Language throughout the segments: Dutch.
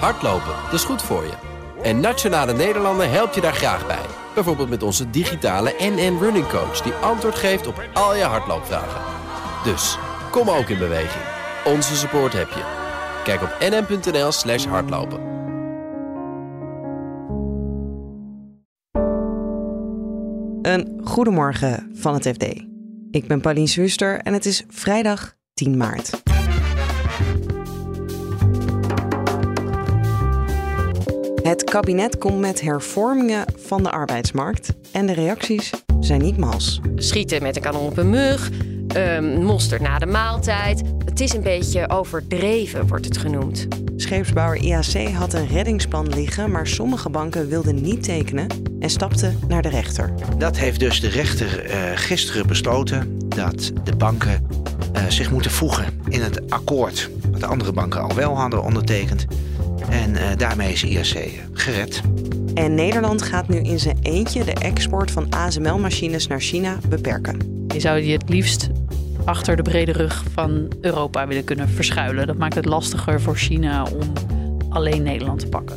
Hardlopen, dat is goed voor je. En Nationale Nederlanden helpt je daar graag bij. Bijvoorbeeld met onze digitale NN Running Coach... die antwoord geeft op al je hardloopvragen. Dus, kom ook in beweging. Onze support heb je. Kijk op nn.nl slash hardlopen. Een goedemorgen van het FD. Ik ben Pauline Zwuster en het is vrijdag 10 maart. Het kabinet komt met hervormingen van de arbeidsmarkt en de reacties zijn niet mals. Schieten met een kanon op een mug, um, mosterd na de maaltijd. Het is een beetje overdreven, wordt het genoemd. Scheepsbouwer IAC had een reddingsplan liggen, maar sommige banken wilden niet tekenen en stapten naar de rechter. Dat heeft dus de rechter uh, gisteren besloten dat de banken uh, zich moeten voegen in het akkoord wat de andere banken al wel hadden ondertekend. En uh, daarmee is IAC gered. En Nederland gaat nu in zijn eentje de export van ASML-machines naar China beperken. Je zou die het liefst achter de brede rug van Europa willen kunnen verschuilen. Dat maakt het lastiger voor China om alleen Nederland te pakken.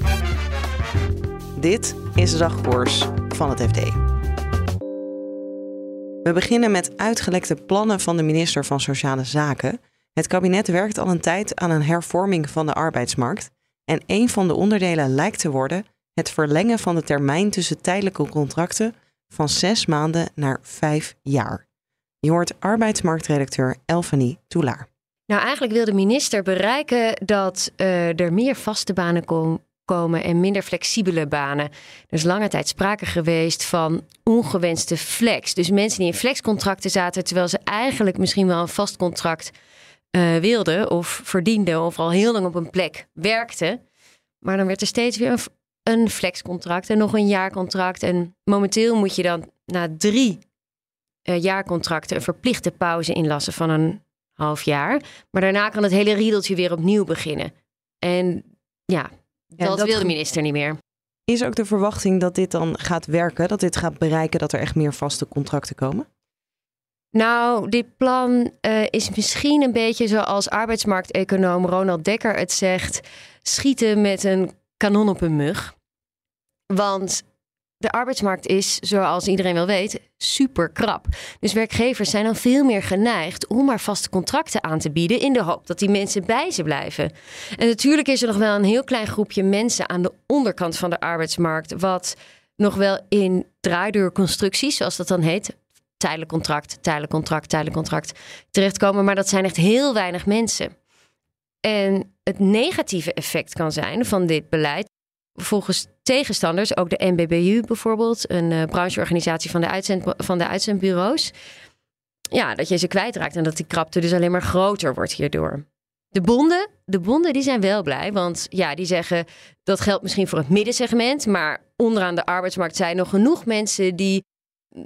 Dit is de dagkoers van het FD. We beginnen met uitgelekte plannen van de minister van Sociale Zaken. Het kabinet werkt al een tijd aan een hervorming van de arbeidsmarkt. En een van de onderdelen lijkt te worden het verlengen van de termijn tussen tijdelijke contracten van zes maanden naar vijf jaar. Je hoort arbeidsmarktredacteur Elfanie Toulaar. Nou, eigenlijk wil de minister bereiken dat uh, er meer vaste banen kom komen en minder flexibele banen. Er is lange tijd sprake geweest van ongewenste flex. Dus mensen die in flexcontracten zaten, terwijl ze eigenlijk misschien wel een vast contract uh, wilden of verdienden of al heel lang op een plek werkten. Maar dan werd er steeds weer een, een flexcontract en nog een jaarcontract. En momenteel moet je dan na drie uh, jaarcontracten een verplichte pauze inlassen van een half jaar. Maar daarna kan het hele riedeltje weer opnieuw beginnen. En ja, ja dat, dat wil de minister niet meer. Is ook de verwachting dat dit dan gaat werken? Dat dit gaat bereiken dat er echt meer vaste contracten komen? Nou, dit plan uh, is misschien een beetje zoals arbeidsmarkteconoom Ronald Dekker het zegt: schieten met een kanon op een mug. Want de arbeidsmarkt is, zoals iedereen wel weet, super krap. Dus werkgevers zijn dan veel meer geneigd om maar vaste contracten aan te bieden in de hoop dat die mensen bij ze blijven. En natuurlijk is er nog wel een heel klein groepje mensen aan de onderkant van de arbeidsmarkt, wat nog wel in draaideurconstructies, zoals dat dan heet, tijdelijk contract, tijdelijk contract, tijdelijk contract terechtkomen. Maar dat zijn echt heel weinig mensen. En het negatieve effect kan zijn van dit beleid. Volgens tegenstanders, ook de NBBU bijvoorbeeld, een uh, brancheorganisatie van de, uitzend, van de uitzendbureaus. Ja, dat je ze kwijtraakt en dat die krapte dus alleen maar groter wordt hierdoor. De bonden, de bonden die zijn wel blij, want ja, die zeggen dat geldt misschien voor het middensegment, maar onderaan de arbeidsmarkt zijn nog genoeg mensen die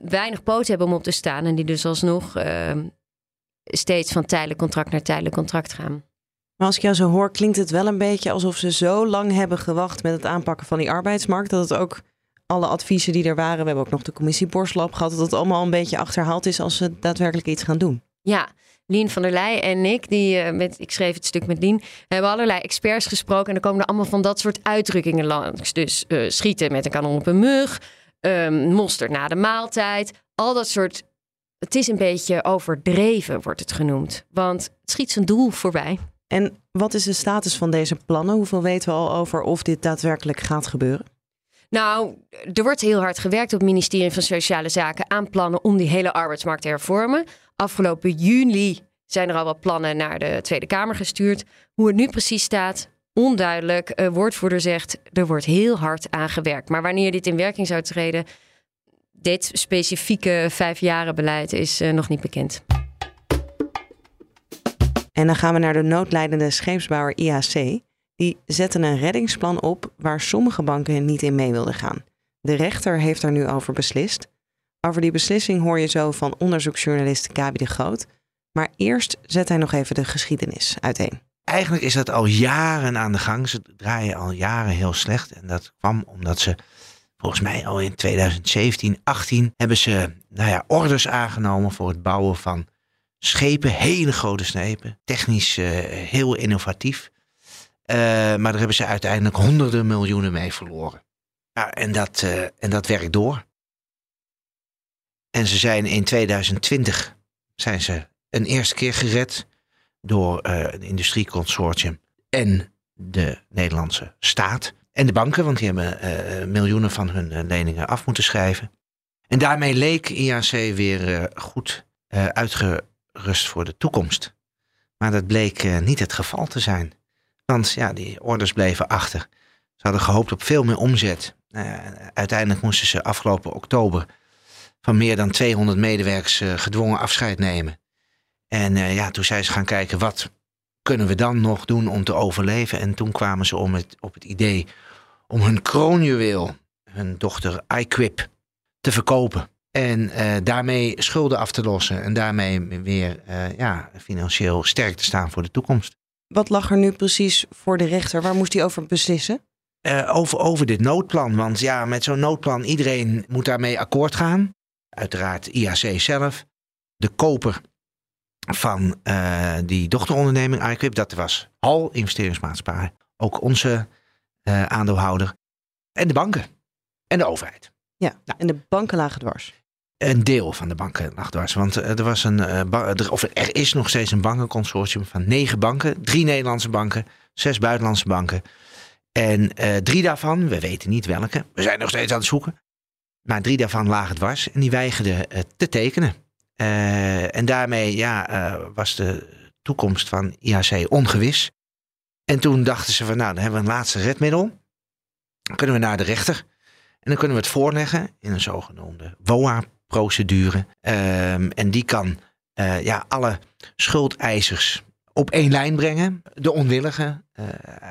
weinig poot hebben om op te staan. En die dus alsnog uh, steeds van tijdelijk contract naar tijdelijk contract gaan. Maar als ik jou zo hoor, klinkt het wel een beetje alsof ze zo lang hebben gewacht met het aanpakken van die arbeidsmarkt. Dat het ook alle adviezen die er waren, we hebben ook nog de commissie Borslap gehad, dat het allemaal een beetje achterhaald is als ze daadwerkelijk iets gaan doen. Ja, Lien van der Leij en ik, die, uh, met, ik schreef het stuk met Lien, hebben allerlei experts gesproken. En er komen er allemaal van dat soort uitdrukkingen langs. Dus uh, schieten met een kanon op een mug, um, mosterd na de maaltijd. Al dat soort. Het is een beetje overdreven, wordt het genoemd. Want het schiet zijn doel voorbij. En wat is de status van deze plannen? Hoeveel weten we al over of dit daadwerkelijk gaat gebeuren? Nou, er wordt heel hard gewerkt op het ministerie van Sociale Zaken aan plannen om die hele arbeidsmarkt te hervormen. Afgelopen juli zijn er al wat plannen naar de Tweede Kamer gestuurd. Hoe het nu precies staat, onduidelijk. Uh, woordvoerder zegt, er wordt heel hard aan gewerkt. Maar wanneer dit in werking zou treden, dit specifieke vijfjarenbeleid is uh, nog niet bekend. En dan gaan we naar de noodlijdende scheepsbouwer IAC. Die zetten een reddingsplan op waar sommige banken niet in mee wilden gaan. De rechter heeft er nu over beslist. Over die beslissing hoor je zo van onderzoeksjournalist Gabi de Groot. Maar eerst zet hij nog even de geschiedenis uiteen. Eigenlijk is dat al jaren aan de gang. Ze draaien al jaren heel slecht. En dat kwam omdat ze volgens mij al in 2017, 18 hebben ze nou ja, orders aangenomen voor het bouwen van schepen. Hele grote schepen. Technisch uh, heel innovatief. Eh, maar daar hebben ze uiteindelijk honderden miljoenen mee verloren. Ja, en, dat, uh, en dat werkt door. En ze zijn in 2020 zijn ze een eerste keer gered door uh, een industrieconsortium en de Nederlandse staat. En de banken, want die hebben miljoenen van hun leningen af moeten schrijven. En daarmee leek IAC weer goed uitgerust voor de toekomst. Maar dat bleek niet het geval te zijn. Want ja, die orders bleven achter. Ze hadden gehoopt op veel meer omzet. Uiteindelijk moesten ze afgelopen oktober van meer dan 200 medewerkers gedwongen afscheid nemen. En uh, ja, toen zijn ze gaan kijken, wat kunnen we dan nog doen om te overleven? En toen kwamen ze om het, op het idee om hun kroonjuweel, hun dochter iQuip, te verkopen. En daarmee schulden af te lossen en daarmee weer ja, financieel sterk te staan voor de toekomst. Wat lag er nu precies voor de rechter? Waar moest hij over beslissen? Uh, over, over dit noodplan. Want ja, met zo'n noodplan, iedereen moet daarmee akkoord gaan. Uiteraard IAC zelf. De koper van uh, die dochteronderneming iQuip, dat was HAL, investeringsmaatschappij. Ook onze uh, aandeelhouder. En de banken. En de overheid. Ja, nou, en de banken lagen dwars. Een deel van de banken lag dwars. Want er, was een, uh, of er is nog steeds een bankenconsortium van negen banken. Drie Nederlandse banken, zes buitenlandse banken. En uh, drie daarvan, we weten niet welke, we zijn nog steeds aan het zoeken. Maar drie daarvan lagen dwars en die weigerden uh, te tekenen. En daarmee ja, was de toekomst van IAC ongewis. En toen dachten ze van nou, dan hebben we een laatste redmiddel. Dan kunnen we naar de rechter. En dan kunnen we het voorleggen in een zogenoemde WOA procedure. Um, en die kan uh, ja, alle schuldeisers op één lijn brengen. De onwillige uh,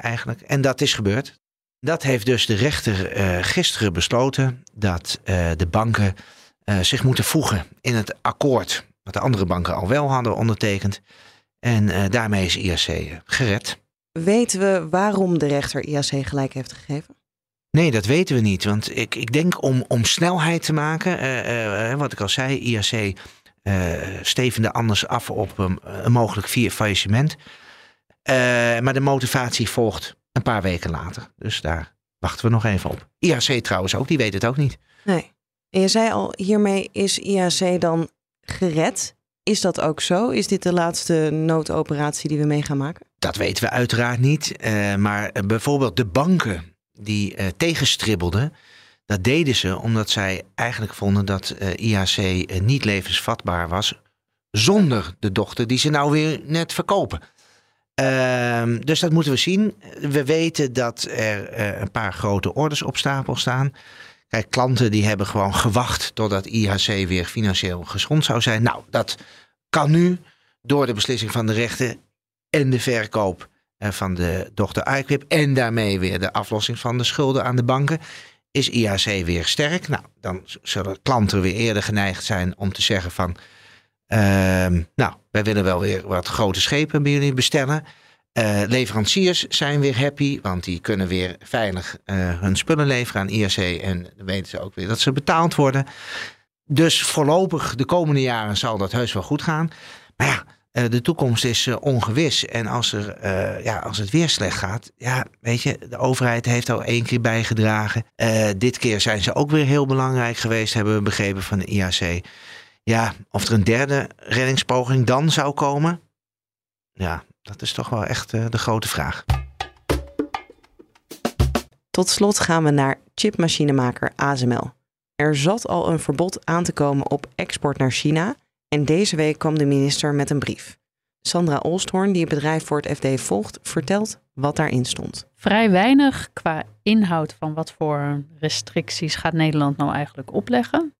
eigenlijk. En dat is gebeurd. Dat heeft dus de rechter gisteren besloten dat de banken zich moeten voegen in het akkoord. Wat de andere banken al wel hadden ondertekend. En daarmee is IAC gered. Weten we waarom de rechter IAC gelijk heeft gegeven? Nee, dat weten we niet. Want ik, ik denk om, om snelheid te maken, uh, uh, wat ik al zei, IAC uh, stevende anders af op um, een mogelijk vier faillissement. maar de motivatie volgt een paar weken later. Dus daar wachten we nog even op. IAC trouwens ook, die weet het ook niet. Nee. En je zei al, hiermee is IAC dan gered. Is dat ook zo? Is dit de laatste noodoperatie die we mee gaan maken? Dat weten we uiteraard niet. maar bijvoorbeeld de banken die uh, tegenstribbelden. Dat deden ze omdat zij eigenlijk vonden dat eh, IAC eh, niet levensvatbaar was zonder de dochter die ze nou weer net verkopen. Uh, dus dat moeten we zien. We weten dat er een paar grote orders op stapel staan. Kijk, klanten die hebben gewoon gewacht totdat IHC weer financieel gezond zou zijn. Nou, dat kan nu door de beslissing van de rechter en de verkoop eh, van de dochter iQuip en daarmee weer de aflossing van de schulden aan de banken, is IAC weer sterk. Nou, dan zullen klanten weer eerder geneigd zijn om te zeggen van, uh, nou, wij willen wel weer wat grote schepen bij jullie bestellen. Uh, leveranciers zijn weer happy, want die kunnen weer veilig uh, hun spullen leveren aan IAC en dan weten ze ook weer dat ze betaald worden. Dus voorlopig de komende jaren zal dat heus wel goed gaan. Maar ja, uh, de toekomst is ongewis. En als, er, ja, als het weer slecht gaat, ja, weet je, de overheid heeft al één keer bijgedragen. dit keer zijn ze ook weer heel belangrijk geweest, hebben we begrepen van de IAC. Ja, of er een derde reddingspoging dan zou komen, ja, dat is toch wel echt de grote vraag. Tot slot gaan we naar chipmachinemaker ASML. Er zat al een verbod aan te komen op export naar China. En deze week kwam de minister met een brief. Sandra Olsthoorn, die het bedrijf voor het FD volgt, vertelt wat daarin stond. Vrij weinig qua inhoud van wat voor restricties gaat Nederland nou eigenlijk opleggen.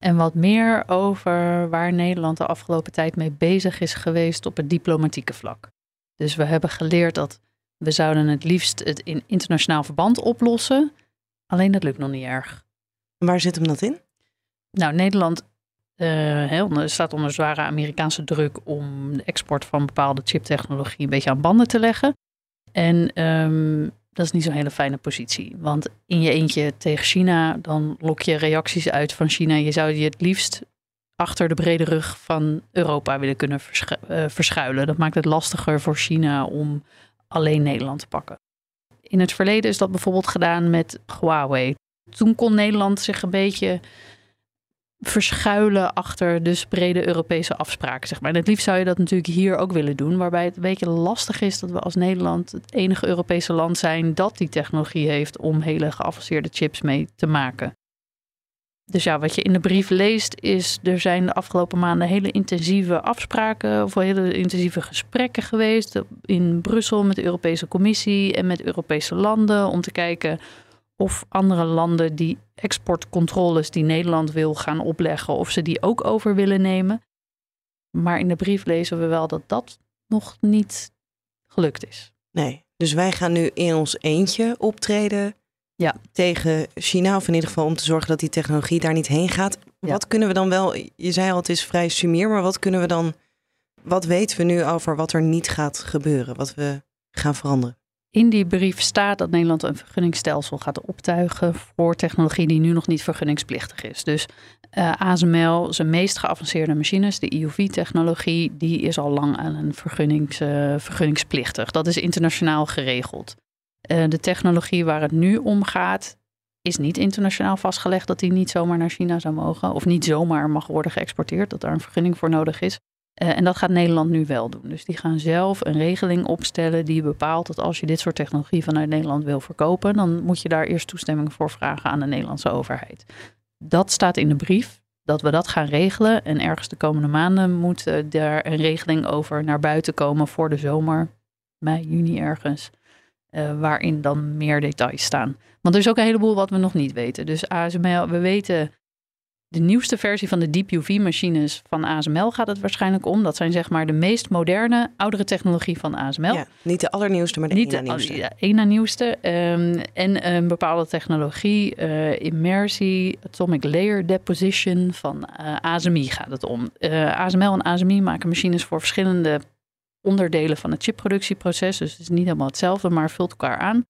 En wat meer over waar Nederland de afgelopen tijd mee bezig is geweest op het diplomatieke vlak. Dus we hebben geleerd dat we zouden het liefst het in internationaal verband oplossen. Alleen dat lukt nog niet erg. Waar zit hem dat in? Nou, Nederland uh, staat onder zware Amerikaanse druk om de export van bepaalde chiptechnologie een beetje aan banden te leggen. En um, dat is niet zo'n hele fijne positie. Want in je eentje tegen China, dan lok je reacties uit van China. Je zou je het liefst achter de brede rug van Europa willen kunnen uh, verschuilen. Dat maakt het lastiger voor China om alleen Nederland te pakken. In het verleden is dat bijvoorbeeld gedaan met Huawei. Toen kon Nederland zich een beetje verschuilen achter dus brede Europese afspraken. Zeg maar. En het liefst zou je dat natuurlijk hier ook willen doen. Waarbij het een beetje lastig is dat we als Nederland het enige Europese land zijn dat die technologie heeft om hele geavanceerde chips mee te maken. Dus ja, wat je in de brief leest is, er zijn de afgelopen maanden hele intensieve afspraken of hele intensieve gesprekken geweest in Brussel met de Europese Commissie en met Europese landen om te kijken of andere landen die exportcontroles die Nederland wil gaan opleggen, of ze die ook over willen nemen. Maar in de brief lezen we wel dat dat nog niet gelukt is. Nee, dus wij gaan nu in ons eentje optreden ja. tegen China, of in ieder geval om te zorgen dat die technologie daar niet heen gaat. Wat kunnen we dan wel, je zei al het is vrij sumier, maar wat kunnen we dan, wat weten we nu over wat er niet gaat gebeuren, wat we gaan veranderen? In die brief staat dat Nederland een vergunningsstelsel gaat optuigen voor technologie die nu nog niet vergunningsplichtig is. Dus uh, eh, ASML, zijn meest geavanceerde machines, de EUV-technologie, die is al lang aan een vergunnings, uh, vergunningsplichtig. Dat is internationaal geregeld. Uh, de technologie waar het nu om gaat, is niet internationaal vastgelegd dat die niet zomaar naar China zou mogen. Of niet zomaar mag worden geëxporteerd, dat daar een vergunning voor nodig is. Uh, en dat gaat Nederland nu wel doen. Dus die gaan zelf een regeling opstellen die bepaalt dat als je dit soort technologie vanuit Nederland wil verkopen, dan moet je daar eerst toestemming voor vragen aan de Nederlandse overheid. Dat staat in de brief dat we dat gaan regelen. En ergens de komende maanden moet uh, daar een regeling over naar buiten komen voor de zomer, mei, juni ergens. Uh, waarin dan meer details staan. Want er is ook een heleboel wat we nog niet weten. Dus ASML, we weten de nieuwste versie van de Deep UV-machines van ASML gaat het waarschijnlijk om. Dat zijn zeg maar de meest moderne, oudere technologie van ASML. Ja, niet de allernieuwste, maar de niet nieuwste. Nieuwste. Um, en een bepaalde technologie, uh, immersie, atomic layer deposition van uh, eh, ASMI gaat het om. Uh, eh, ASML en ASMI maken machines voor verschillende onderdelen van het chipproductieproces. Dus het is niet helemaal hetzelfde, maar vult elkaar aan.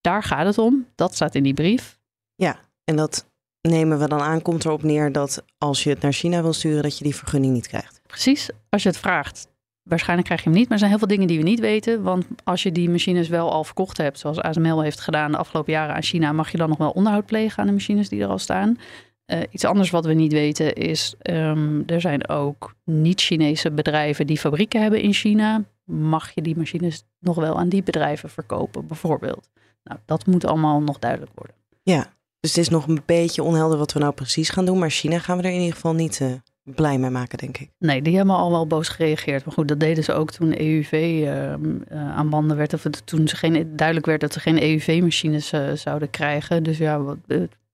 Daar gaat het om. Dat staat in die brief. Ja, en dat nemen we dan aan, komt erop neer dat als je het naar China wil sturen, dat je die vergunning niet krijgt. Precies, als je het vraagt. Waarschijnlijk krijg je hem niet, maar er zijn heel veel dingen die we niet weten. Want als je die machines wel al verkocht hebt, zoals ASML heeft gedaan de afgelopen jaren aan China, mag je dan nog wel onderhoud plegen aan de machines die er al staan. Uh, iets anders wat we niet weten is, um, er zijn ook niet-Chinese bedrijven die fabrieken hebben in China. Mag je die machines nog wel aan die bedrijven verkopen, bijvoorbeeld? Nou, dat moet allemaal nog duidelijk worden. Ja, dus het is nog een beetje onhelder wat we nou precies gaan doen. Maar China gaan we er in ieder geval niet uh, blij mee maken, denk ik. Nee, die hebben al wel boos gereageerd. Maar goed, dat deden ze ook toen EUV uh, uh, aan banden werd. Of toen ze geen, duidelijk werd dat ze geen EUV-machines uh, zouden krijgen. Dus ja, wat,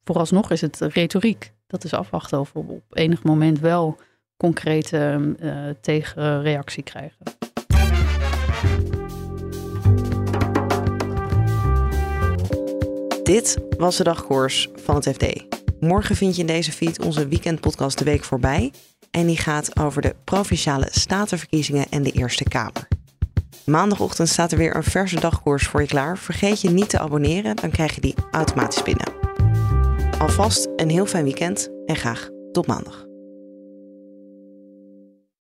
vooralsnog is het retoriek. Dat is afwachten of we op enig moment wel concrete tegenreactie krijgen. Dit was de dagkoers van het FD. Morgen vind je in deze feed onze weekendpodcast De Week voorbij. En die gaat over de provinciale statenverkiezingen en de Eerste Kamer. Maandagochtend staat er weer een verse dagkoers voor je klaar. Vergeet je niet te abonneren, dan krijg je die automatisch binnen. Alvast een heel fijn weekend en graag tot maandag.